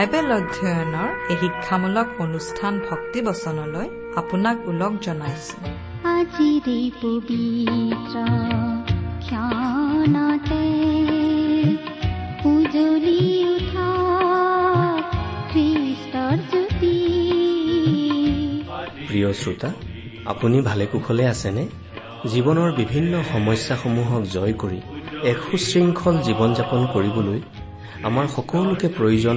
Bible অধ্যয়নৰ এই শিক্ষামূলক অনুষ্ঠান ভক্তিবচনলৈ আপোনাক ওলগ জনাইছো। আজিৰে পবিত্ৰ ক্ষণতে উজলি উঠা খ্ৰীষ্টৰ জ্যোতি। প্ৰিয় শ্ৰোতা আপুনি ভালে কুশলে আছেনে? জীৱনৰ বিভিন্ন সমস্যাসমূহক জয় কৰি এক সুশৃংখল জীৱন যাপন কৰিবলৈ আমাৰ সকলোকে প্ৰয়োজন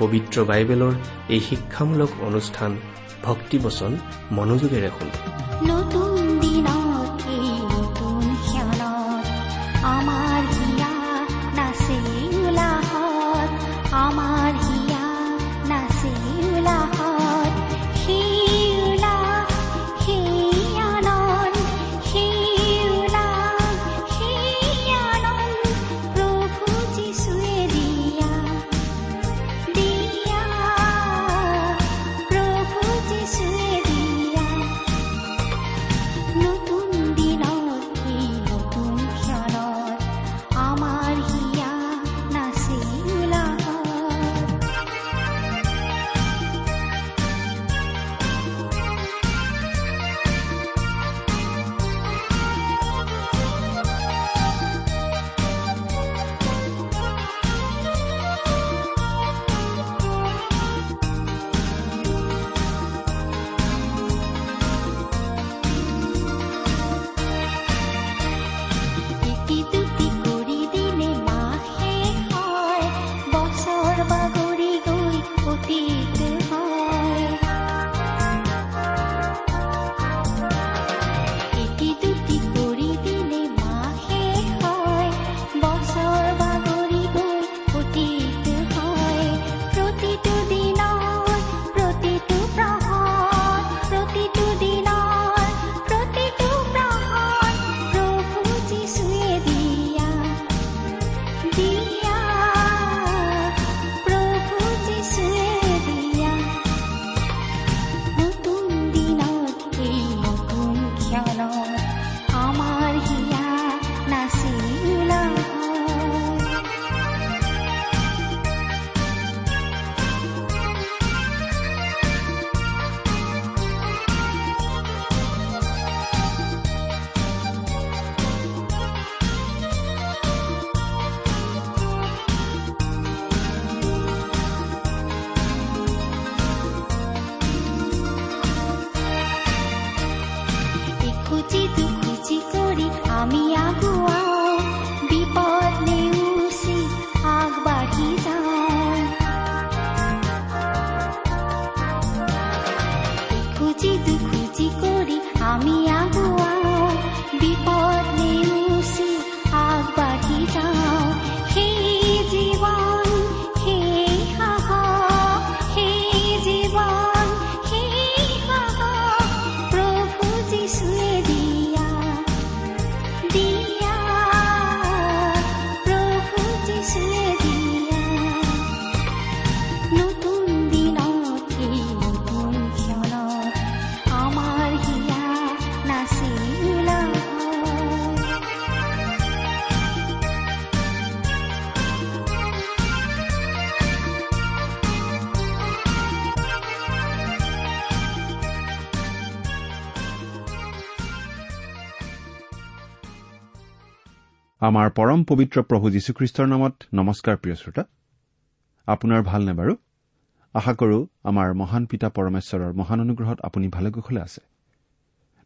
পবিত্ৰ বাইবেলৰ এই শিক্ষামূলক অনুষ্ঠান ভক্তিবচন মনোযোগেৰে শুনো। আমাৰ পৰম পবিত্ৰ প্ৰভু যীশুখ্ৰীষ্টৰ নামত নমস্কাৰ প্ৰিয় শ্ৰোতা। আপোনাৰ ভালনে বাৰু? আশা কৰো আমাৰ মহান পিতা পৰমেশ্বৰৰ মহান অনুগ্ৰহত আপুনি ভালে কুশলে আছে।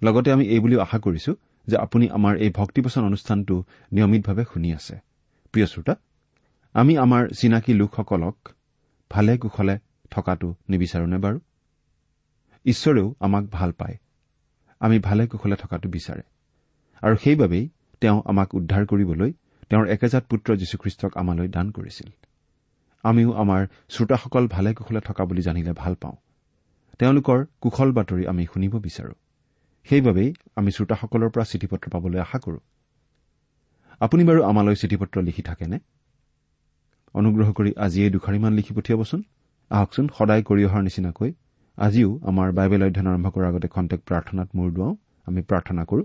লগতে আমি এই বুলিও আশা কৰিছো যে আপুনি আমাৰ এই ভক্তিবচন অনুষ্ঠানটো নিয়মিতভাৱে শুনি আছে। প্ৰিয় শ্ৰোতা আমি আমাৰ চিনাকি লোকসকলক ভালে কুশলে থকাটো নিবিচাৰোনে বাৰু? ঈশ্বৰেও আমাক ভাল পায়। আমি ভালে কুশলে থকাটো বিচাৰে। আৰু সেইবাবেই তেওঁ আমাক উদ্ধাৰ কৰিবলৈ তেওঁৰ একেজাত পুত্ৰ যীশুখ্ৰীষ্টক আমালৈ দান কৰিছিল। আমিও আমাৰ শ্ৰোতাসকল ভালে কুশলে থকা বুলি জানিলে ভাল পাওঁ। তেওঁলোকৰ কুশল বাতৰি আমি শুনিব বিচাৰো। সেইবাবেই আমি শ্ৰোতাসকলৰ পৰা চিঠি পত্ৰ পাবলৈ আশা কৰো। আপুনি বাৰু আমালৈ চিঠি পত্ৰ লিখি থাকেনে? অনুগ্ৰহ কৰি আজিয়েই দুখাৰিমান লিখি পঠিয়াবচোন। আহকচোন সদায় কৰি অহাৰ নিচিনাকৈ। আজিও আমাৰ বাইবেল অধ্যয়ন আৰম্ভ কৰাৰ আগতে খন্তেক প্ৰাৰ্থনাত মূৰ দুৱাওঁ। আমি প্ৰাৰ্থনা কৰো।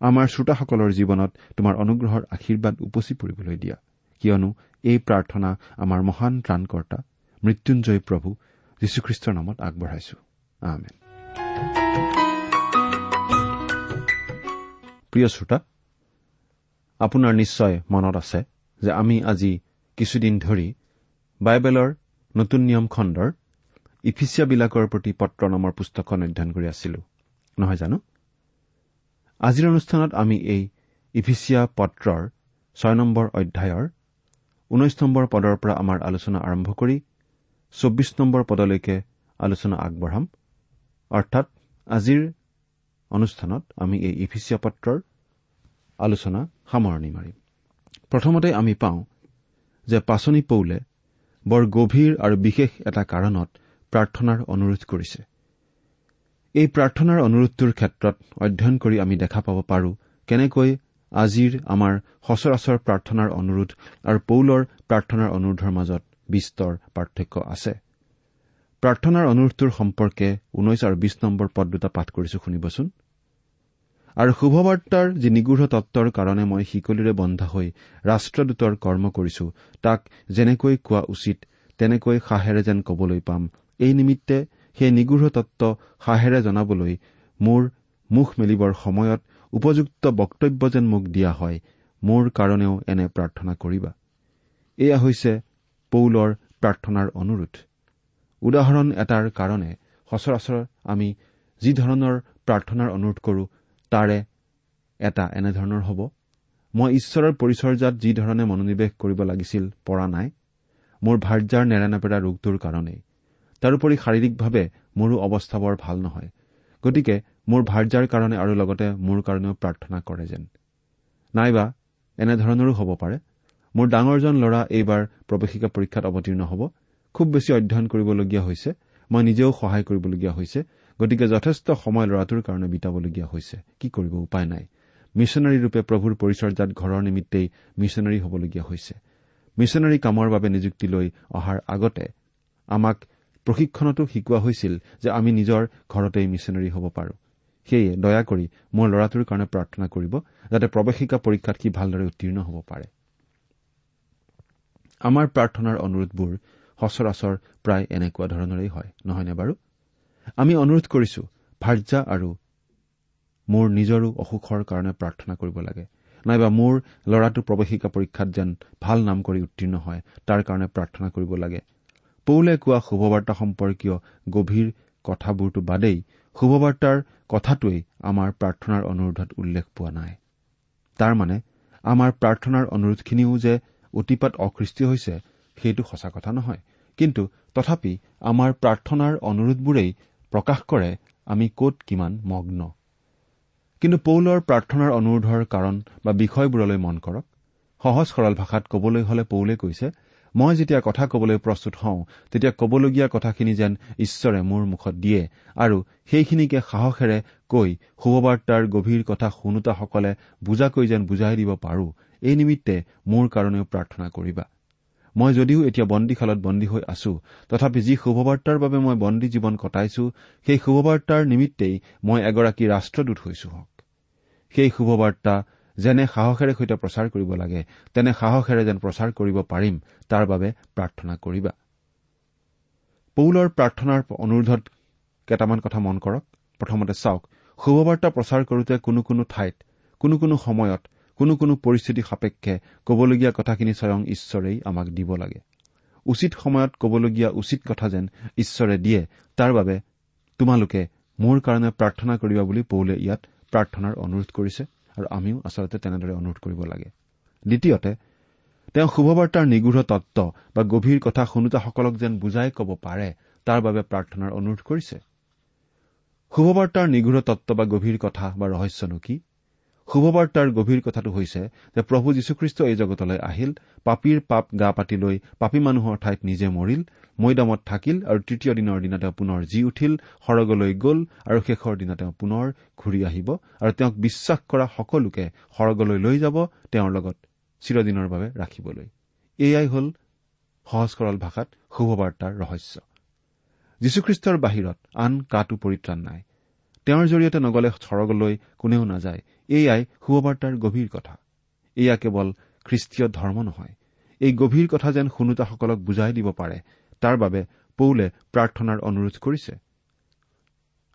আমাৰ শ্ৰোতাসকলৰ জীৱনত তোমাৰ অনুগ্ৰহৰ আশীৰ্বাদ উপচি পৰিবলৈ দিয়া। কিয়নো এই প্ৰাৰ্থনা আমাৰ মহান ত্ৰাণকৰ্তা মৃত্যুঞ্জয় প্ৰভু যীশুখ্ৰীষ্টৰ নামত আগবঢ়াইছো। প্ৰিয় শ্ৰোতা আপোনাৰ নিশ্চয় মনত আছে যে আমি আজি কিছুদিন ধৰি বাইবেলৰ নতুন নিয়ম খণ্ডৰ ইফিচিয়াবিলাকৰ প্ৰতি পত্ৰ নামৰ পুস্তকখন অধ্যয়ন কৰি আছিলো। নহয় জানো? আজিৰ অনুষ্ঠানত আমি এই ইফিচিয়া পত্ৰৰ ছয় নম্বৰ অধ্যায়ৰ ঊনৈশ নম্বৰ পদৰ পৰা আমাৰ আলোচনা আৰম্ভ কৰি চৌব্বিছ নম্বৰ পদলৈকে আলোচনা আগবঢ়াম। অৰ্থাৎ আজিৰ অনুষ্ঠানত আমি এই ইফিচিয়া পত্ৰৰ আলোচনা সামৰণি মাৰিম। প্ৰথমতে আমি পাওঁ যে পাচনি পৌলে বৰ গভীৰ আৰু বিশেষ এটা কাৰণত প্ৰাৰ্থনাৰ অনুৰোধ কৰিছে। এই প্ৰাৰ্থনাৰ অনুৰোধটোৰ ক্ষেত্ৰত অধ্যয়ন কৰি আমি দেখা পাব পাৰো কেনেকৈ আজিৰ আমাৰ সচৰাচৰ প্ৰাৰ্থনাৰ অনুৰোধ আৰু পৌলৰ প্ৰাৰ্থনাৰ অনুৰোধৰ মাজত বিস্তৰ পাৰ্থক্য আছে। প্ৰাৰ্থনাৰ অনুৰোধটোৰ সম্পৰ্কে ঊনৈশ আৰু বিশ নম্বৰ পদ দুটা পাঠ কৰিছো শুনিবচোন। আৰু শুভবাৰ্তাৰ যি নিগৃঢ় তত্বৰ কাৰণে মই শিকলিৰে বন্ধা হৈ ৰাষ্ট্ৰদূতৰ কৰ্ম কৰিছো তাক যেনেকৈ কোৱা উচিত তেনেকৈ সাহেৰে যেন কবলৈ পাম এই নিমিত্তে সেই নিগৃঢ় তত্ব সাহেৰে জনাবলৈ মোৰ মুখ মেলিবৰ সময়ত উপযুক্ত বক্তব্য যেন মোক দিয়া হয় মোৰ কাৰণেও এনে প্ৰাৰ্থনা কৰিবা। এয়া হৈছে পৌলৰ প্ৰাৰ্থনাৰ অনুৰোধ। উদাহৰণ এটাৰ কাৰণে সচৰাচৰ আমি যি ধৰণৰ প্ৰাৰ্থনাৰ অনুৰোধ কৰো তাৰে এটা এনেধৰণৰ হ'ব। মই ঈশ্বৰৰ পৰিচৰ্যাত যিধৰণে মনোনিৱেশ কৰিব লাগিছিল পৰা নাই মোৰ ভাৰ্যাৰ নেৰানেপেৰা ৰোগটোৰ কাৰণেই। তাৰোপৰি শাৰীৰিকভাৱে মোৰো অৱস্থা বৰ ভাল নহয়। গতিকে মোৰ ভাৰ্যাৰ কাৰণে আৰু লগতে মোৰ কাৰণেও প্ৰাৰ্থনা কৰে যেন। নাইবা এনেধৰণৰো হ'ব পাৰে। মোৰ ডাঙৰজন ল'ৰা এইবাৰ প্ৰৱেশিকা পৰীক্ষাত অৱতীৰ্ণ হ'ব। খুব বেছি অধ্যয়ন কৰিবলগীয়া হৈছে। মই নিজেও সহায় কৰিবলগীয়া হৈছে। গতিকে যথেষ্ট সময় ল'ৰাটোৰ কাৰণে বিতাবলগীয়া হৈছে। কি কৰিব উপায় নাই। মিছনাৰী ৰূপে প্ৰভুৰ পৰিচৰ্যাত ঘৰৰ নিমিত্তেই মিছনাৰী হ'বলগীয়া হৈছে। মিছনাৰী কামৰ বাবে নিযুক্তি লৈ অহাৰ আগতে আমাক প্ৰশিক্ষণতো শিকোৱা হৈছিল যে আমি নিজৰ ঘৰতেই মিছনাৰী হ'ব পাৰো। সেয়ে দয়া কৰি মোৰ ল'ৰাটোৰ কাৰণে প্ৰাৰ্থনা কৰিব যাতে প্ৰৱেশিকা পৰীক্ষাত সি ভালদৰে উত্তীৰ্ণ হ'ব পাৰে। আমাৰ প্ৰাৰ্থনাৰ অনুৰোধবোৰ সচৰাচৰ প্ৰায় এনেকুৱা ধৰণৰেই হয় নহয়নে বাৰু? আমি অনুৰোধ কৰিছো ভাৰ্যা আৰু মোৰ নিজৰো অসুখৰ কাৰণে প্ৰাৰ্থনা কৰিব লাগে। নাইবা মোৰ ল'ৰাটো প্ৰৱেশিকা পৰীক্ষাত যেন ভাল নাম কৰি উত্তীৰ্ণ হয় তাৰ কাৰণে প্ৰাৰ্থনা কৰিব লাগে। পৌলে কোৱা শুভবাৰ্তা সম্পৰ্কীয় গভীৰ কথাবোৰটো বাদেই শুভবাৰ্তাৰ কথাটোৱেই আমাৰ প্ৰাৰ্থনাৰ অনুৰোধত উল্লেখ পোৱা নাই। তাৰমানে আমাৰ প্ৰাৰ্থনাৰ অনুৰোধখিনিও যে অতিপাত অখ্ৰীষ্টীয় হৈছে সেইটো সঁচা কথা নহয়। কিন্তু তথাপি আমাৰ প্ৰাৰ্থনাৰ অনুৰোধবোৰেই প্ৰকাশ কৰে আমি কত কিমান মগ্ন। কিন্তু পৌলৰ প্ৰাৰ্থনাৰ অনুৰোধৰ কাৰণ বা বিষয়বোৰলৈ মন কৰক। সহজ সৰল ভাষাত কবলৈ হলে পৌলে কৈছে মই যেতিয়া কথা কবলৈ প্ৰস্তুত হওঁ তেতিয়া কবলগীয়া কথাখিনি যেন ঈশ্বৰে মোৰ মুখত দিয়ে আৰু সেইখিনিকে সাহসেৰে কৈ শুভবাৰ্তাৰ গভীৰ কথা শুনোতাসকলে বুজাকৈ যেন বুজাই দিব পাৰো এই নিমিত্তে মোৰ কাৰণেও প্ৰাৰ্থনা কৰিবা। মই যদিও এতিয়া বন্দীশালত বন্দী হৈ আছো তথাপি যি শুভবাৰ্তাৰ বাবে মই বন্দী জীৱন কটাইছো সেই শুভবাৰ্তাৰ নিমিত্তেই মই এগৰাকী ৰাষ্ট্ৰদূত হৈছো হওক। সেই শুভবাৰ্তা যেনে সাহসেৰে সৈতে প্ৰচাৰ কৰিব লাগে তেনে সাহসেৰে যেন প্ৰচাৰ কৰিব পাৰিম তাৰ বাবে প্ৰাৰ্থনা কৰিবা। পৌলৰ প্ৰাৰ্থনাৰ অনুৰোধত কেইটামান কথা মন কৰক। প্ৰথমতে চাওক শুভবাৰ্তা প্ৰচাৰ কৰোতে কোনো কোনো ঠাইত কোনো কোনো সময়ত কোনো কোনো পৰিস্থিতি সাপেক্ষে কবলগীয়া কথাখিনি স্বয়ং ঈশ্বৰেই আমাক দিব লাগে। উচিত সময়ত কবলগীয়া উচিত কথা যেন ঈশ্বৰে দিয়ে তাৰ বাবে তোমালোকে মোৰ কাৰণে প্ৰাৰ্থনা কৰিবা বুলি পৌলে ইয়াত প্ৰাৰ্থনাৰ অনুৰোধ কৰিছে। আৰু আমিও আচলতে তেনেদৰে অনুৰোধ কৰিব লাগে। দ্বিতীয়তে তেওঁ শুভবাৰ্তাৰ নিগৃঢ় তত্ব বা গভীৰ কথা শুনোতাসকলক যেন বুজাই কব পাৰে তাৰ বাবে প্ৰাৰ্থনাৰ অনুৰোধ কৰিছে। শুভবাৰ্তাৰ নিগৃঢ় তত্ব বা গভীৰ কথা বা ৰহস্যনো কি? শুভবাৰ্তাৰ গভীৰ কথাটো হৈছে যে প্ৰভু যীশুখ্ৰীষ্ট এই জগতলৈ আহিল পাপীৰ পাপ গা পাতি লৈ পাপী মানুহৰ ঠাইত নিজে মৰিল মৈদামত থাকিল আৰু তৃতীয় দিনৰ দিনা তেওঁ পুনৰ জি উঠিল সৰগলৈ গ'ল আৰু শেষৰ দিনা তেওঁ পুনৰ ঘূৰি আহিব আৰু তেওঁক বিশ্বাস কৰা সকলোকে সৰগলৈ লৈ যাব তেওঁৰ লগত চিৰদিনৰ বাবে ৰাখিবলৈ। এয়াই হ'ল সহজ সৰল ভাষাত শুভবাৰ্তাৰ ৰহস্য। যীশুখ্ৰীষ্টৰ বাহিৰত আন কাটো পৰিত্ৰাণ নাই। তেওঁৰ জৰিয়তে নগলে স্বৰ্গলৈ কোনেও নাযায়। এয়াই শুভবাৰ্তাৰ গভীৰ কথা। এয়া কেৱল খ্ৰীষ্টীয় ধৰ্ম নহয়। এই গভীৰ কথা যেন শুনোতাসকলক বুজাই দিব পাৰে তাৰ বাবে পৌলে প্ৰাৰ্থনাৰ অনুৰোধ কৰিছে।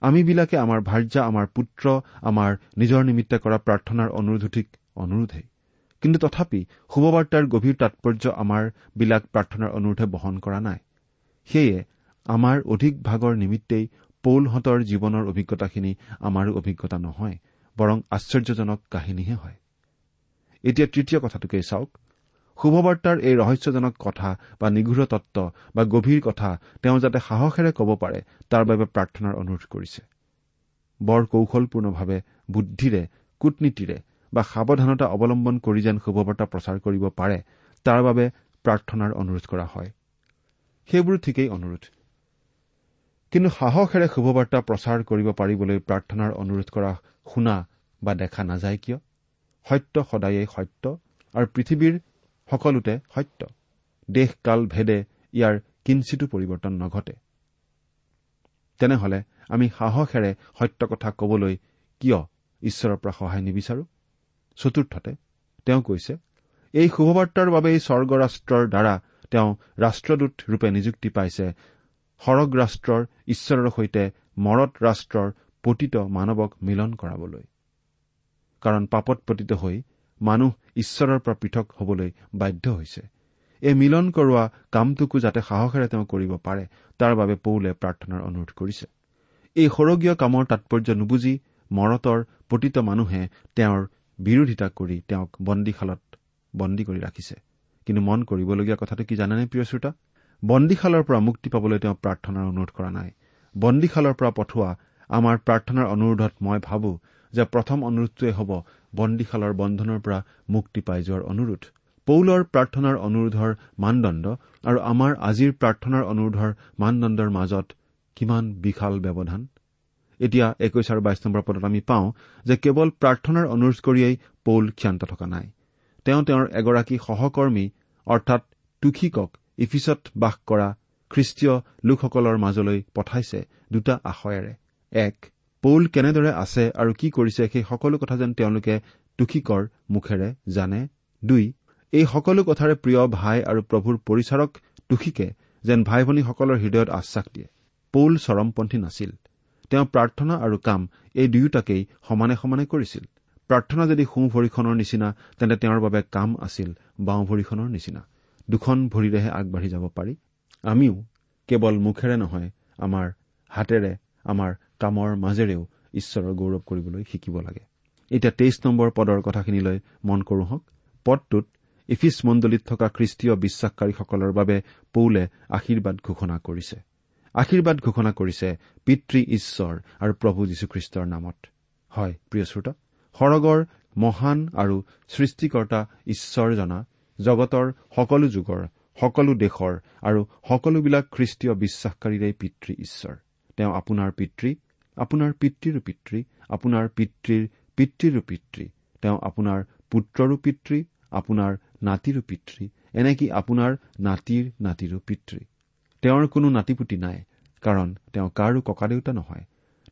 আমিবিলাকে আমাৰ ভাৰ্যা আমাৰ পুত্ৰ আমাৰ নিজৰ নিমিত্তে কৰা প্ৰাৰ্থনাৰ অনুৰোধ ঠিক অনুৰোধেই। কিন্তু তথাপি শুভবাৰ্তাৰ গভীৰ তাৎপৰ্য আমাৰ বিলাক প্ৰাৰ্থনাৰ অনুৰোধে বহন কৰা নাই। সেয়ে আমাৰ অধিক ভাগৰ নিমিত্তেই পৌলহঁতৰ জীৱনৰ অভিজ্ঞতাখিনি আমাৰো অভিজ্ঞতা নহয়। বৰং আশ্চৰ্যজনক কাহিনীহে হয়। এতিয়া তৃতীয় কথাটোকেই চাওক। শুভবাৰ্তাৰ এই ৰহস্যজনক কথা বা নিগৃঢ় তত্ব বা গভীৰ কথা তেওঁ যাতে সাহসেৰে ক'ব পাৰে তাৰ বাবে প্ৰাৰ্থনাৰ অনুৰোধ কৰিছে। বৰ কৌশলপূৰ্ণভাৱে বুদ্ধিৰে কূটনীতিৰে বা সাৱধানতা অৱলম্বন কৰি যেন শুভবাৰ্তা প্ৰচাৰ কৰিব পাৰে তাৰ বাবে প্ৰাৰ্থনাৰ অনুৰোধ কৰা হয়। সেইবোৰ ঠিকেই অনুৰোধ। কিন্তু সাহসেৰে শুভবাৰ্তা প্ৰচাৰ কৰিব পাৰিবলৈ প্ৰাৰ্থনাৰ অনুৰোধ কৰা শুনা বা দেখা নাযায় কিয়? সত্য সদায়েই সত্য আৰু পৃথিৱীৰ সকলোতে সত্য। দেশ কাল ভেদে ইয়াৰ কিঞ্চিতো পৰিৱৰ্তন নঘটে। তেনেহলে আমি সাহসেৰে সত্য কথা কবলৈ কিয় ঈশ্বৰৰ পৰা সহায় নিবিচাৰো? চতুৰ্থতে তেওঁ কৈছে এই শুভবাৰ্তাৰ বাবেই স্বৰ্গৰাষ্ট্ৰৰ দ্বাৰা তেওঁ ৰাষ্ট্ৰদূত ৰূপে নিযুক্তি পাইছে। সৰগ ৰাষ্ট্ৰৰ ঈশ্বৰৰ সৈতে মৰত ৰাষ্ট্ৰৰ পতিত মানৱক মিলন কৰাবলৈ। কাৰণ পাপত পতিত হৈ মানুহ ঈশ্বৰৰ পৰা পৃথক হবলৈ বাধ্য হৈছে। এই মিলন কৰোৱা কামটোকো যাতে সাহসেৰে তেওঁ কৰিব পাৰে তাৰ বাবে পৌলে প্ৰাৰ্থনাৰ অনুৰোধ কৰিছে। এই সৰগীয় কামৰ তাৎপৰ্য নুবুজি মৰতৰ পতিত মানুহে তেওঁৰ বিৰোধিতা কৰি তেওঁক বন্দীশালত বন্দী কৰি ৰাখিছে। কিন্তু মন কৰিবলগীয়া কথাটো কি জানেনে প্ৰিয় শ্ৰোতা? বন্দীশালৰ পৰা মুক্তি পাবলৈ তেওঁ প্ৰাৰ্থনাৰ অনুৰোধ কৰা নাই। বন্দীশালৰ পৰা পঠোৱা আমাৰ প্ৰাৰ্থনাৰ অনুৰোধত মই ভাবো যে প্ৰথম অনুৰোধটোৱে হ'ব বন্দীশালৰ বন্ধনৰ পৰা মুক্তি পাই যোৱাৰ অনুৰোধ। পৌলৰ প্ৰাৰ্থনাৰ অনুৰোধৰ মানদণ্ড আৰু আমাৰ আজিৰ প্ৰাৰ্থনাৰ অনুৰোধৰ মানদণ্ডৰ মাজত কিমান বিশাল ব্যৱধান? এতিয়া একৈশ আৰু বাইশ নম্বৰ পদত আমি পাওঁ যে কেৱল প্ৰাৰ্থনাৰ অনুৰোধ কৰিয়েই পৌল ক্ষান্ত থকা নাই। তেওঁ তেওঁৰ এগৰাকী সহকৰ্মী অৰ্থাৎ টুখিকক ইফিচত বাস কৰা খ্ৰীষ্টীয় লোকসকলৰ মাজলৈ পঠাইছে দুটা আশয়েৰে এক পৌল কেনেদৰে আছে আৰু কি কৰিছে সেই সকলো কথা যেন তেওঁলোকে টুখিকৰ মুখেৰে জানে। দুই এই সকলো কথাৰে প্ৰিয় ভাই আৰু প্ৰভুৰ পৰিচাৰক টুখিকে যেন ভাই ভনীসকলৰ হৃদয়ত আশ্বাস দিয়ে। পৌল চৰমপন্থী নাছিল। তেওঁ প্ৰাৰ্থনা আৰু কাম এই দুয়োটাকেই সমানে সমানে কৰিছিল। প্ৰাৰ্থনা যদি সোঁ ভৰিখনৰ নিচিনা তেন্তে তেওঁৰ বাবে কাম আছিল বাওঁ ভৰিখনৰ নিচিনা। দুখন ভৰিৰেহে আগবাঢ়ি যাব পাৰি। আমিও কেৱল মুখেৰে নহয় আমাৰ হাতেৰে আমাৰ কামৰ মাজেৰেও ঈশ্বৰৰ গৌৰৱ কৰিবলৈ শিকিব লাগে। এতিয়া তেইছ নম্বৰ পদৰ কথাখিনিলৈ মন কৰো হওক। পদটোত ইফিচ মণ্ডলীত থকা খ্ৰীষ্টীয় বিশ্বাসকাৰীসকলৰ বাবে পৌলে আশীৰ্বাদ ঘোষণা কৰিছে। আশীৰ্বাদ ঘোষণা কৰিছে পিতৃ ঈশ্বৰ আৰু প্ৰভু যীশুখ্ৰীষ্টৰ নামত। হয় প্ৰিয় শ্ৰোতা সৰগৰ মহান আৰু সৃষ্টিকৰ্তা ঈশ্বৰ জনা জগতৰ সকলো যুগৰ সকলো দেশৰ আৰু সকলোবিলাক খ্ৰীষ্টীয় বিশ্বাসকাৰীৰে পিতৃ ঈশ্বৰ। তেওঁ আপোনাৰ পিতৃ আপোনাৰ পিতৃৰো পিতৃ আপোনাৰ পিতৃৰ পিতৃৰো পিতৃ তেওঁ আপোনাৰ পুত্ৰৰো পিতৃ আপোনাৰ নাতিৰো পিতৃ এনেকি আপোনাৰ নাতিৰ নাতিৰো পিতৃ। তেওঁৰ কোনো নাতিপুতি নাই কাৰণ তেওঁ কাৰো ককাদেউতা নহয়।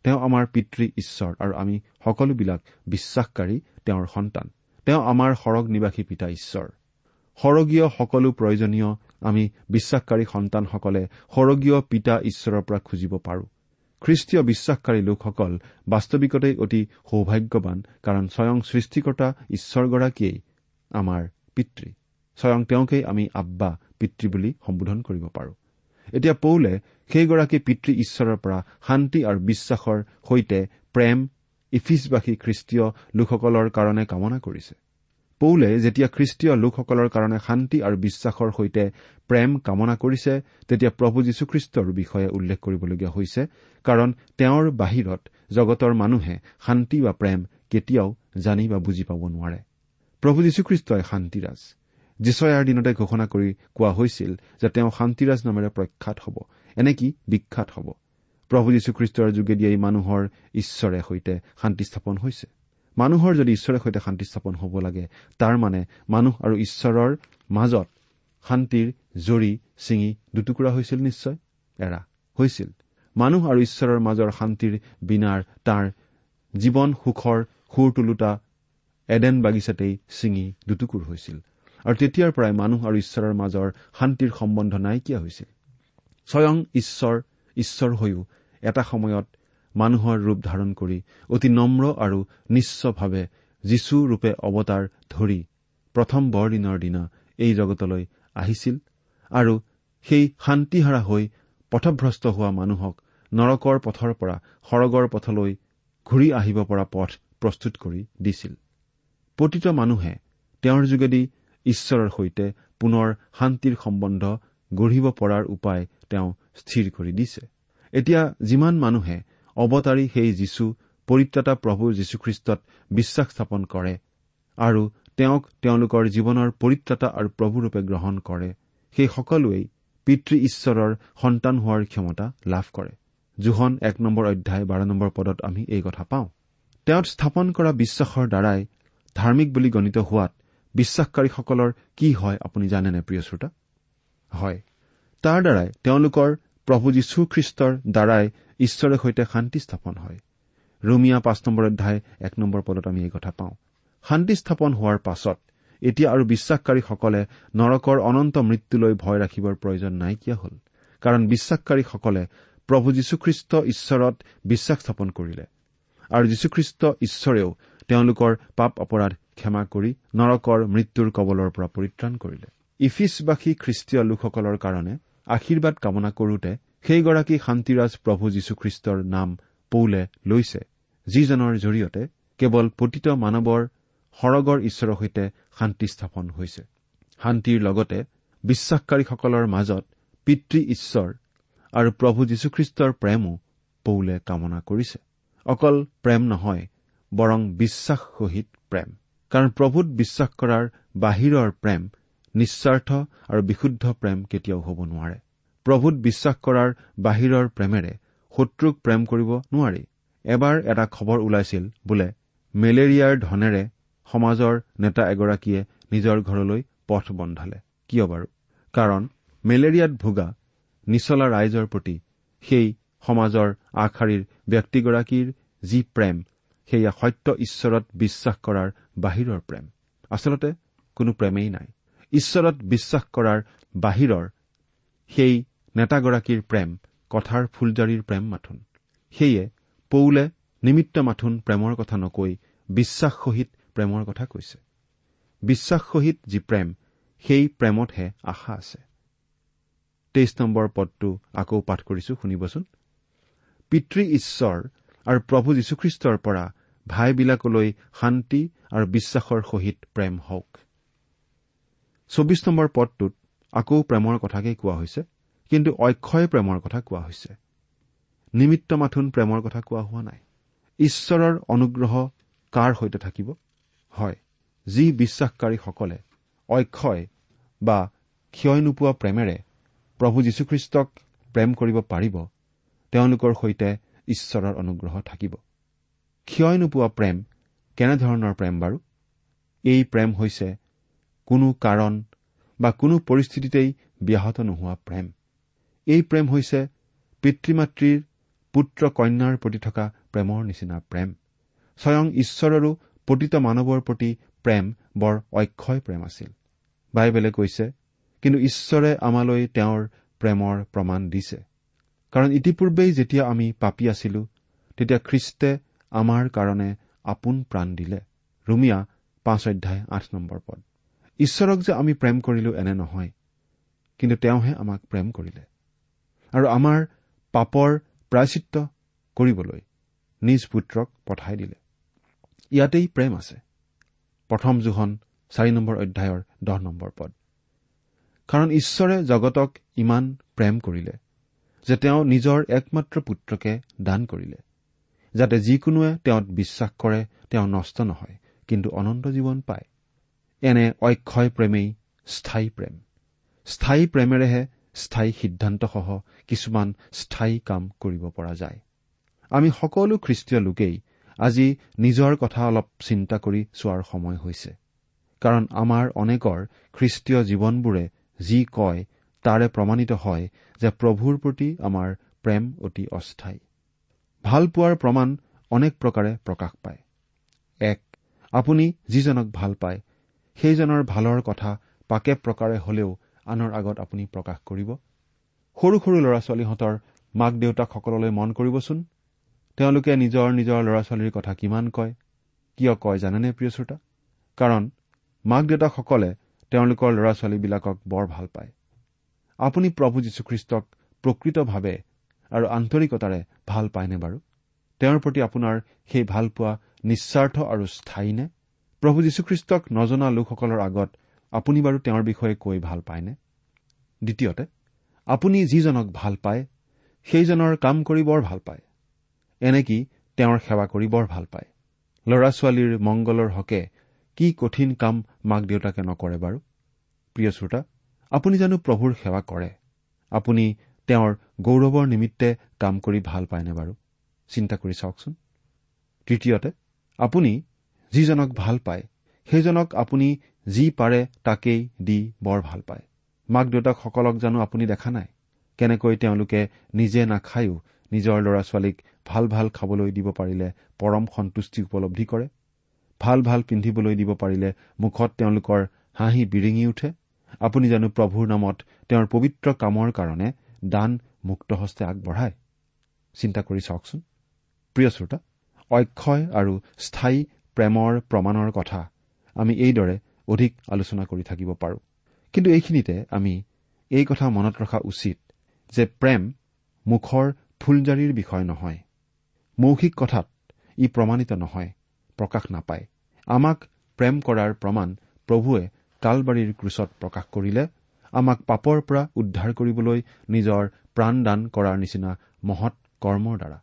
তেওঁ আমাৰ পিতৃ ঈশ্বৰ আৰু আমি সকলোবিলাক বিশ্বাসকাৰী তেওঁৰ সন্তান। তেওঁ আমাৰ সৰগ নিবাসী পিতা ঈশ্বৰ। সৰগীয় সকলো প্ৰয়োজনীয় আমি বিশ্বাসকাৰী সন্তানসকলে সৰগীয় পিতা ঈশ্বৰৰ পৰা খুজিব পাৰো। খ্ৰীষ্টীয় বিশ্বাসকাৰী লোকসকল বাস্তৱিকতেই অতি সৌভাগ্যৱান কাৰণ স্বয়ং সৃষ্টিকৰ্তা ঈশ্বৰগৰাকীয়েই আমাৰ পিতৃ। স্বয়ং তেওঁকেই আমি আব্বা পিতৃ বুলি সম্বোধন কৰিব পাৰো। এতিয়া পৌলে সেইগৰাকী পিতৃ ঈশ্বৰৰ পৰা শান্তি আৰু বিশ্বাসৰ সৈতে প্ৰেম ইফিছবাসী খ্ৰীষ্টীয় লোকসকলৰ কাৰণে কামনা কৰিছে। পৌলে যেতিয়া খ্ৰীষ্টীয় লোকসকলৰ কাৰণে শান্তি আৰু বিশ্বাসৰ সৈতে প্ৰেম কামনা কৰিছে তেতিয়া প্ৰভু যীশুখ্ৰীষ্টৰ বিষয়ে উল্লেখ কৰিবলগীয়া হৈছে কাৰণ তেওঁৰ বাহিৰত জগতৰ মানুহে শান্তি বা প্ৰেম কেতিয়াও জানি বা বুজি পাব নোৱাৰে। প্ৰভু যীশুখ্ৰীষ্টই শান্তিৰাজ। যীচয়াৰ দিনতে ঘোষণা কৰি কোৱা হৈছিল যে তেওঁ শান্তিৰাজ নামেৰে প্ৰখ্যাত হ'ব এনেকি বিখ্যাত হ'ব। প্ৰভু যীশুখ্ৰীষ্টৰ যোগেদিয়েই মানুহৰ ঈশ্বৰে সৈতে শান্তি স্থাপন হৈছে। মানুহৰ যদি ঈশ্বৰৰ সৈতে শান্তি স্থাপন হ'ব লাগে তাৰ মানে মানুহ আৰু ঈশ্বৰৰ মাজত শান্তিৰ জৰি ছিঙি দুটুকুৰা হৈছিল নিশ্চয়? এৰা হৈছিল। মানুহ আৰু ঈশ্বৰৰ মাজৰ শান্তিৰ বিনাৰ তাৰ জীৱন সুখৰ সুৰ তোলোতা এডেন বাগিচাতেই ছিঙি দুটুকুৰ হৈছিল। আৰু তেতিয়াৰ পৰাই মানুহ আৰু ঈশ্বৰৰ মাজৰ শান্তিৰ সম্বন্ধ নাইকিয়া হৈছিল। স্বয়ং ঈশ্বৰ ঈশ্বৰ হৈও এটা সময়ত মানুহৰ ৰূপ ধাৰণ কৰি অতি নম্ৰ আৰু নিশ্চভাৱে যীশু ৰূপে অৱতাৰ ধৰি প্ৰথম বৰদিনৰ দিনা এই জগতলৈ আহিছিল আৰু সেই শান্তিহাৰা হৈ পথভ্ৰষ্ট হোৱা মানুহক নৰকৰ পথৰ পৰা সৰগৰ পথলৈ ঘূৰি আহিব পৰা পথ প্ৰস্তুত কৰি দিছিল। প্ৰতিটো মানুহে তেওঁৰ যোগেদি ঈশ্বৰৰ সৈতে পুনৰ শান্তিৰ সম্বন্ধ গঢ়িব পৰাৰ উপায় তেওঁ স্থিৰ কৰি দিছে। এতিয়া যিমান মানুহে অৱতাৰী সেই যীশু পৰিত্ৰাতা প্ৰভু যীশুখ্ৰীষ্টত বিশ্বাস স্থাপন কৰে আৰু তেওঁক তেওঁলোকৰ জীৱনৰ পৰিত্ৰাতা আৰু প্ৰভুৰূপে গ্ৰহণ কৰে। সেই সকলোৱেই পিতৃ ঈশ্বৰৰ সন্তান হোৱাৰ ক্ষমতা লাভ কৰে। জোহন এক নম্বৰ অধ্যায় বাৰ নম্বৰ পদত আমি এই কথা পাওঁ। তেওঁত স্থাপন কৰা বিশ্বাসৰ দ্বাৰাই ধাৰ্মিক বুলি গণিত হোৱাত বিশ্বাসকাৰীসকলৰ কি হয় আপুনি জানেনে প্ৰিয় শ্ৰোতা? হয়। তাৰ দ্বাৰাই তেওঁলোকৰ প্ৰভু যীশুখ্ৰীষ্টৰ দ্বাৰাই ঈশ্বৰৰ সৈতে শান্তি স্থাপন হয়। ৰুমিয়া পাঁচ নম্বৰ অধ্যায় এক নম্বৰ পদত আমি এই কথা পাওঁ। শান্তি স্থাপন হোৱাৰ পাছত এতিয়া আৰু বিশ্বাসকাৰীসকলে নৰকৰ অনন্ত মৃত্যুলৈ ভয় ৰাখিবৰ প্ৰয়োজন নাইকিয়া হ'ল। কাৰণ বিশ্বাসকাৰীসকলে প্ৰভু যীশুখ্ৰীষ্ট ঈশ্বৰত বিশ্বাস স্থাপন কৰিলে। আৰু যীশুখ্ৰীষ্ট ঈশ্বৰেও তেওঁলোকৰ পাপ অপৰাধ ক্ষমা কৰি নৰকৰ মৃত্যুৰ কবলৰ পৰা পৰিত্ৰাণ কৰিলে। ইফিছবাসী খ্ৰীষ্টীয় লোকসকলৰ কাৰণে আশীৰ্বাদ কামনা কৰোতে সেইগৰাকী শান্তিৰাজ প্ৰভু যীশুখ্ৰীষ্টৰ নাম পৌলে লৈছে যিজনৰ জৰিয়তে কেৱল পতিত মানৱৰ সৰগৰ ঈশ্বৰৰ সৈতে শান্তি স্থাপন হৈছে। শান্তিৰ লগতে বিশ্বাসকাৰীসকলৰ মাজত পিতৃ ঈশ্বৰ আৰু প্ৰভু যীশুখ্ৰীষ্টৰ প্ৰেমো পৌলে কামনা কৰিছে। অকল প্ৰেম নহয় বৰং বিশ্বাস সহিত প্ৰেম। কাৰণ প্ৰভুত বিশ্বাস কৰাৰ বাহিৰৰ প্ৰেম নিস্বাৰ্থ আৰু বিশুদ্ধ প্ৰেম কেতিয়াও হ'ব নোৱাৰে। প্ৰভুত বিশ্বাস কৰাৰ বাহিৰৰ প্ৰেমেৰে শত্ৰুক প্ৰেম কৰিব নোৱাৰি। এবাৰ এটা খবৰ ওলাইছিল বোলে মেলেৰিয়াৰ ধনেৰে সমাজৰ নেতা এগৰাকীয়ে নিজৰ ঘৰলৈ পথ বন্ধালে। কিয় বাৰু? কাৰণ মেলেৰিয়াত ভোগা নিচলা ৰাইজৰ প্ৰতি সেই সমাজৰ আগশাৰীৰ ব্যক্তিগৰাকীৰ যি প্ৰেম সেয়া সত্য ঈশ্বৰত বিশ্বাস কৰাৰ বাহিৰৰ প্ৰেম। আচলতে কোনো প্ৰেমেই নাই। ঈশ্বৰত বিশ্বাস কৰাৰ বাহিৰৰ সেই নেতাগৰাকীৰ প্ৰেম কথাৰ ফুলজাৰিৰ প্ৰেম মাথোন। সেয়ে পৌলে নিমিত্ত মাথোন প্ৰেমৰ কথা নকৈ বিশ্বাস সহিত প্ৰেমৰ কথা কৈছে। বিশ্বাস সহিত যি প্ৰেম সেই প্ৰেমতহে আশা আছে। তেইছ নম্বৰ পদটো আকৌ পাঠ কৰিছো শুনিবচোন। পিতৃ ঈশ্বৰ আৰু প্ৰভু যীশুখ্ৰীষ্টৰ পৰা ভাইবিলাকলৈ শান্তি আৰু বিশ্বাসৰ সহিত প্ৰেম হওক। চৌবিছ নম্বৰ পদটোত আকৌ প্ৰেমৰ কথাকেই কোৱা হৈছে কিন্তু অক্ষয় প্ৰেমৰ কথা কোৱা হৈছে। নিমিত্ত মাথোন প্ৰেমৰ কথা কোৱা হোৱা নাই। ঈশ্বৰৰ অনুগ্ৰহ কাৰ সৈতে থাকিব? হয় যি বিশ্বাসকাৰীসকলে অক্ষয় বা ক্ষয় নোপোৱা প্ৰেমেৰে প্ৰভু যীশুখ্ৰীষ্টক প্ৰেম কৰিব পাৰিব তেওঁলোকৰ সৈতে ঈশ্বৰৰ অনুগ্ৰহ থাকিব। ক্ষয় নোপোৱা প্ৰেম কেনেধৰণৰ প্ৰেম বাৰু? এই প্ৰেম হৈছে কোনো কাৰণ বা কোনো পৰিস্থিতিতেই ব্যাহত নোহোৱা প্ৰেম। এই প্ৰেম হৈছে পিতৃ মাতৃৰ পুত্ৰ কন্যাৰ প্ৰতি থকা প্ৰেমৰ নিচিনা প্ৰেম। স্বয়ং ঈশ্বৰৰো প্ৰতিত মানৱৰ প্ৰতি প্ৰেম বৰ অক্ষয় প্ৰেম আছিল। বাইবেলে কৈছে কিন্তু ঈশ্বৰে আমালৈ তেওঁৰ প্ৰেমৰ প্ৰমাণ দিছে। কাৰণ ইতিপূৰ্বেই যেতিয়া আমি পাপী আছিলো তেতিয়া খ্ৰীষ্টে আমাৰ কাৰণে আপোন প্ৰাণ দিলে। ৰুমিয়া পাঁচ অধ্যায় আঠ নম্বৰ পদ। ঈশ্বৰক যে আমি প্ৰেম কৰিলো এনে নহয় কিন্তু তেওঁহে আমাক প্ৰেম কৰিলে আৰু আমাৰ পাপৰ প্ৰায়চিত্ৰ কৰিবলৈ নিজ পুত্ৰক পঠাই দিলে। ইয়াতেই প্ৰেম আছে। প্ৰথম জোহন চাৰি নম্বৰ অধ্যায়ৰ দহ নম্বৰ পদ। কাৰণ ঈশ্বৰে জগতক ইমান প্ৰেম কৰিলে যে তেওঁ নিজৰ একমাত্ৰ পুত্ৰকে দান কৰিলে যাতে যিকোনোৱে তেওঁত বিশ্বাস কৰে তেওঁ নষ্ট নহয় কিন্তু অনন্ত জীৱন পায়। এনে অক্ষয় প্ৰেমেই স্থায়ী প্ৰেম। স্থায়ী প্ৰেমেৰেহে স্থায়ী সিদ্ধান্তসহ কিছুমান স্থায়ী কাম কৰিব পৰা যায়। আমি সকলো খ্ৰীষ্টীয় লোকেই আজি নিজৰ কথা অলপ চিন্তা কৰি চোৱাৰ সময় হৈছে। কাৰণ আমাৰ অনেকৰ খ্ৰীষ্টীয় জীৱনবোৰে যি কয় তাৰে প্ৰমাণিত হয় যে প্ৰভুৰ প্ৰতি আমাৰ প্ৰেম অতি অস্থায়ী। ভাল পোৱাৰ প্ৰমাণ অনেক প্ৰকাৰে প্ৰকাশ পায়। এক আপুনি যিজনক ভাল পায় সেইজনৰ ভালৰ কথা পাকে প্ৰকাৰে হলেও আনৰ আগত আপুনি প্ৰকাশ কৰিব। সৰু সৰু ল'ৰা ছোৱালীহঁতৰ মাক দেউতাকসকললৈ মন কৰিবচোন। তেওঁলোকে নিজৰ নিজৰ ল'ৰা ছোৱালীৰ কথা কিমান কয় কিয় কয় জানেনে প্ৰিয় শ্ৰোতা? কাৰণ মাক দেউতাকসকলে তেওঁলোকৰ ল'ৰা ছোৱালীবিলাকক বৰ ভাল পায়। আপুনি প্ৰভু যীশুখ্ৰীষ্টক প্ৰকৃতভাৱে আৰু আন্তৰিকতাৰে ভাল পায়নে বাৰু? তেওঁৰ প্ৰতি আপোনাৰ সেই ভালপোৱা নিস্বাৰ্থ আৰু স্থায়ী নে? প্ৰভু যীশুখ্ৰীষ্টক নজনা লোকসকলৰ আগত আপুনি বাৰু তেওঁৰ বিষয়ে কৈ ভাল পায়নে? দ্বিতীয়তে আপুনি যিজনক ভাল পায় সেইজনৰ কাম কৰি বৰ ভাল পায়। এনেকি তেওঁৰ সেৱা কৰি বৰ ভাল পায়? ল'ৰা ছোৱালীৰ মংগলৰ হকে কি কঠিন কাম মাক দেউতাকে নকৰে বাৰু? প্ৰিয় শ্ৰোতা আপুনি জানো প্ৰভুৰ সেৱা কৰে? আপুনি তেওঁৰ গৌৰৱৰ নিমিত্তে কাম কৰি ভাল পায়নে বাৰু? চিন্তা কৰি চাওকচোন। তৃতীয়তে আপুনি যিজনক ভাল পায় সেইজনক আপুনি যি পাৰে তাকেই দি বৰ ভাল পায়। মাক দেউতাকসকলক জানো আপুনি দেখা নাই? কেনেকৈ তেওঁলোকে নিজে নাখায়ো নিজৰ ল'ৰা ছোৱালীক ভাল ভাল খাবলৈ দিব পাৰিলে পৰম সন্তুষ্টি উপলব্ধি কৰে? ভাল ভাল পিন্ধিবলৈ দিব পাৰিলে মুখত তেওঁলোকৰ হাঁহি বিৰিঙি উঠে? আপুনি জানো প্ৰভুৰ নামত তেওঁৰ পবিত্ৰ কামৰ কাৰণে দান মুক্তহস্তে আগবঢ়ায়? চিন্তা কৰি চাওকচোন। প্ৰিয় শ্ৰোতা অক্ষয় আৰু স্থায়ী প্ৰেমৰ প্ৰমাণৰ কথা আমি এইদৰে অধিক আলোচনা কৰি থাকিব পাৰোঁ। কিন্তু এইখিনিতে আমি এই কথা মনত ৰখা উচিত যে প্ৰেম মুখৰ ফুলজাৰিৰ বিষয় নহয়। মৌখিক কথাত ই প্ৰমাণিত নহয় প্ৰকাশ নাপায়। আমাক প্ৰেম কৰাৰ প্ৰমাণ প্ৰভুৱে কালবাৰীৰ ক্ৰুচত প্ৰকাশ কৰিলে আমাক পাপৰ পৰা উদ্ধাৰ কৰিবলৈ নিজৰ প্ৰাণদান কৰাৰ নিচিনা মহৎ কৰ্মৰ দ্বাৰা।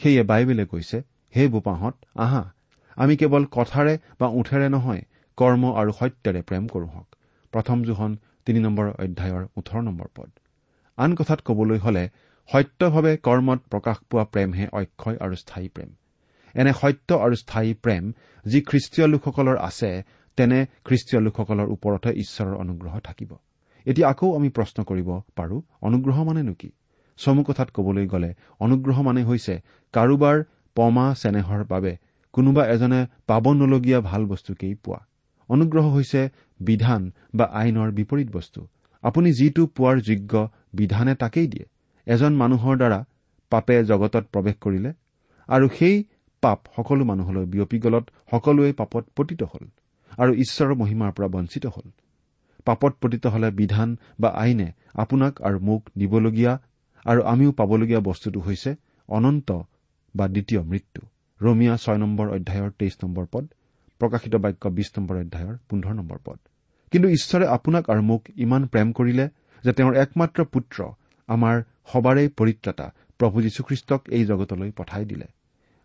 সেয়ে বাইবেলে কৈছে হে বোপাহঁত আহা আমি কেৱল কথাৰে বা ওঠেৰে নহয় কৰ্ম আৰু সত্যৰে প্ৰেম কৰোঁ হওক। প্ৰথম জোহন তিনি নম্বৰ অধ্যায়ৰ ওঠৰ নম্বৰ পদ। আন কথাত কবলৈ হলে সত্যভাৱে কৰ্মত প্ৰকাশ পোৱা প্ৰেমহে অক্ষয় আৰু স্থায়ী প্ৰেম। এনে সত্য আৰু স্থায়ী প্ৰেম যি খ্ৰীষ্টীয় লোকসকলৰ আছে তেনে খ্ৰীষ্টীয় লোকসকলৰ ওপৰতহে ঈশ্বৰৰ অনুগ্ৰহ থাকিব। এতিয়া আকৌ আমি প্ৰশ্ন কৰিব পাৰো অনুগ্ৰহ মানেনো কি? চমু কথাত কবলৈ গ'লে অনুগ্ৰহ মানে হৈছে কাৰোবাৰ পমা চেনেহৰ বাবে কোনোবা এজনে পাব নলগীয়া ভাল বস্তুকেই পোৱা। অনুগ্ৰহ হৈছে বিধান বা আইনৰ বিপৰীত বস্তু। আপুনি যিটো পোৱাৰ যোগ্য বিধানে তাকেই দিয়ে। এজন মানুহৰ দ্বাৰা পাপে জগতত প্ৰৱেশ কৰিলে আৰু সেই পাপ সকলো মানুহলৈ বিয়পি গলত সকলোৱে পাপত পতিত হল আৰু ঈশ্বৰৰ মহিমাৰ পৰা বঞ্চিত হল। পাপত পতিত হলে বিধান বা আইনে আপোনাক আৰু মোক দিবলগীয়া আৰু আমিও পাবলগীয়া বস্তুটো হৈছে অনন্ত বা দ্বিতীয় মৃত্যু। ৰমিয়া ছয় নম্বৰ অধ্যায়ৰ তেইছ নম্বৰ পদ প্ৰকাশিত বাক্য বিশ নম্বৰ অধ্যায়ৰ পোন্ধৰ নম্বৰ পদ। কিন্তু ঈশ্বৰে আপোনাক আৰু মোক ইমান প্ৰেম কৰিলে যে তেওঁৰ একমাত্ৰ পুত্ৰ আমাৰ সবাৰেই পৰিত্ৰাতা প্ৰভু যীশুখ্ৰীষ্টক এই জগতলৈ পঠাই দিলে।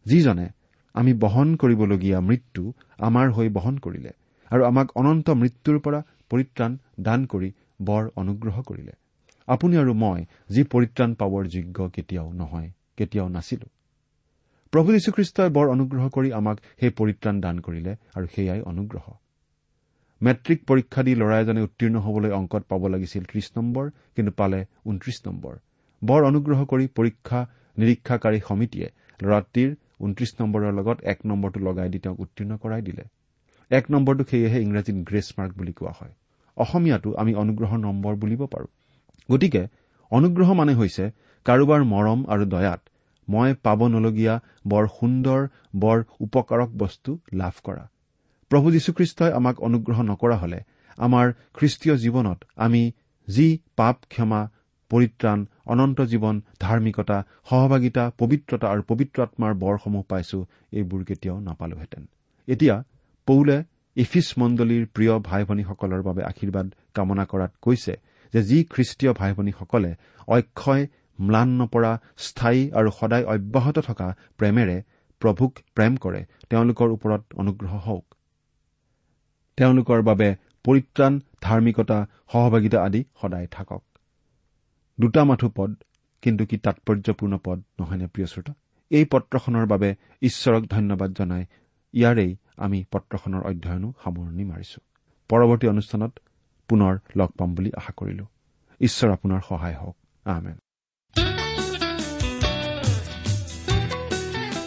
যিজনে আমি বহন কৰিবলগীয়া মৃত্যু আমাৰ হৈ বহন কৰিলে আৰু আমাক অনন্ত মৃত্যুৰ পৰা পৰিত্ৰাণ দান কৰি বৰ অনুগ্ৰহ কৰিলে। আপুনি আৰু মই যি পৰিত্ৰাণ পাবৰ যোগ্য কেতিয়াও নহয় কেতিয়াও নাছিলো। প্ৰভু যীশুখ্ৰীষ্টই বৰ অনুগ্ৰহ কৰি আমাক সেই পৰিত্ৰাণ দান কৰিলে আৰু সেয়াই অনুগ্ৰহ। মেট্ৰিক পৰীক্ষা দি ল'ৰা এজনে উত্তীৰ্ণ হবলৈ অংকত পাব লাগিছিল ত্ৰিশ নম্বৰ কিন্তু পালে ঊনত্ৰিশ নম্বৰ। বৰ অনুগ্ৰহ কৰি পৰীক্ষা নিৰীক্ষাকাৰী সমিতিয়ে ল'ৰাটিৰ ঊনত্ৰিশ নম্বৰৰ লগত এক নম্বৰটো লগাই দি তেওঁক উত্তীৰ্ণ কৰাই দিলে। এক নম্বৰটো সেয়েহে ইংৰাজীত গ্ৰেছ মাৰ্ক বুলি কোৱা হয়। অসমীয়াটো আমি অনুগ্ৰহৰ নম্বৰ বুলিব পাৰো। গতিকে অনুগ্ৰহ মানে হৈছে কাৰোবাৰ মৰম আৰু দয়াত মই পাব নলগীয়া বৰ সুন্দৰ বৰ উপকাৰক বস্তু লাভ কৰা। প্ৰভু যীশুখ্ৰীষ্টই আমাক অনুগ্ৰহ নকৰা হলে আমাৰ খ্ৰীষ্টীয় জীৱনত আমি যি পাপ ক্ষমা পৰিত্ৰাণ অনন্ত জীৱন ধাৰ্মিকতা সহভাগিতা পবিত্ৰতা আৰু পবিত্ৰ আত্মাৰ বৰসমূহ পাইছো এইবোৰ কেতিয়াও নাপালোহেঁতেন। এতিয়া পৌলে ইফিছ মণ্ডলীৰ প্ৰিয় ভাই ভনীসকলৰ বাবে আশীৰ্বাদ কামনা কৰাত কৈছে যে যি খ্ৰীষ্টীয় ভাই ভনীসকলে অক্ষয় ম্লান নপৰা স্থায়ী আৰু সদায় অব্যাহত থকা প্ৰেমেৰে প্ৰভুক প্ৰেম কৰে তেওঁলোকৰ ওপৰত অনুগ্ৰহ হওক। তেওঁলোকৰ বাবে পৰিত্ৰাণ ধাৰ্মিকতা সহভাগিতা আদি সদায় থাকক। দুটা মাথো পদ কিন্তু কি তাৎপৰ্যপূৰ্ণ পদ নহয়নে প্ৰিয় শ্ৰোতা? এই পত্ৰখনৰ বাবে ঈশ্বৰক ধন্যবাদ জনাই ইয়াৰেই আমি পত্ৰখনৰ অধ্যয়নো সামৰণি মাৰিছো। পৰৱৰ্তী অনুষ্ঠানত পুনৰ লগ পাম বুলি আশা কৰিলো। ঈশ্বৰ আপোনাৰ সহায় হওক। আহমেদ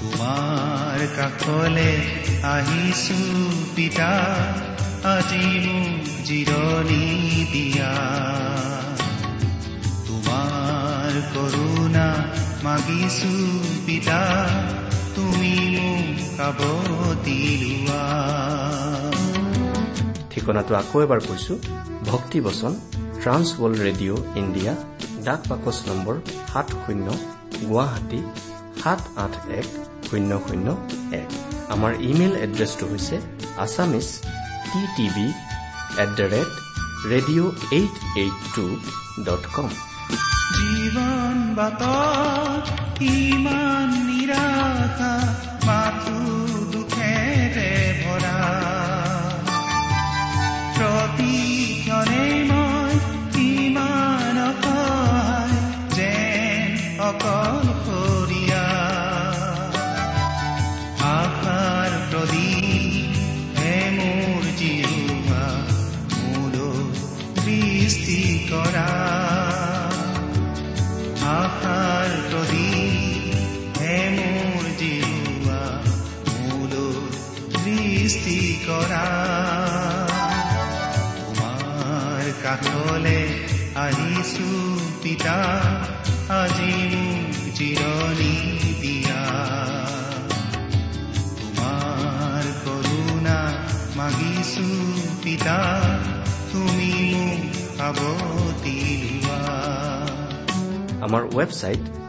তোমাৰ কাষলে আহিছো পিতা আজি মোক জিৰণি দিয়া। তোমাৰ কৰোণা মাগিছো পিতা তুমি মোক কাবতি লোৱা ঠিকনাটো আকৌ এবাৰ কৈছো ভক্তিবচন ট্ৰান্স ৱৰ্ল্ড ৰেডিঅ' ইণ্ডিয়া ডাক বাকচ নম্বৰ সাত শূন্য গুৱাহাটী সাত আঠ এক শূন্য শূন্য এক। আমাৰ ইমেইল এড্ৰেছটো হৈছে Assamese T TV at the rate radio' eight eight two dot com. জীৱন বাট ইমান নিৰাশা।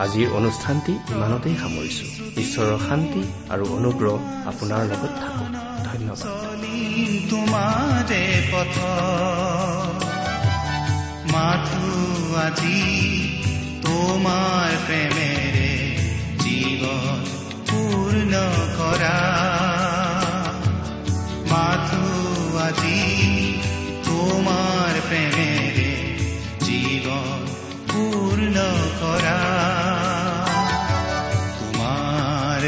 আজিৰ অনুষ্ঠানটি ইমানতেই সামৰিছো। ঈশ্বৰৰ শান্তি আৰু অনুগ্ৰহ আপোনাৰ লগত থাকক। ধন্যবাদ। মাথো আজি তোমাৰ প্ৰেমেৰে জীৱন পূৰ্ণ কৰা। মাথো আজি তোমাৰ প্ৰেমেৰে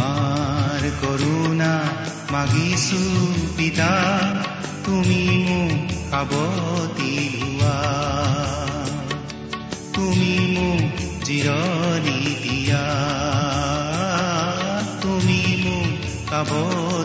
তোমাৰ কৰোণা মাগিছো পিতা তুমি মোক সাৱতি লোৱা তুমি মোক জিৰণি দিয়া তুমি মোক সাৱতি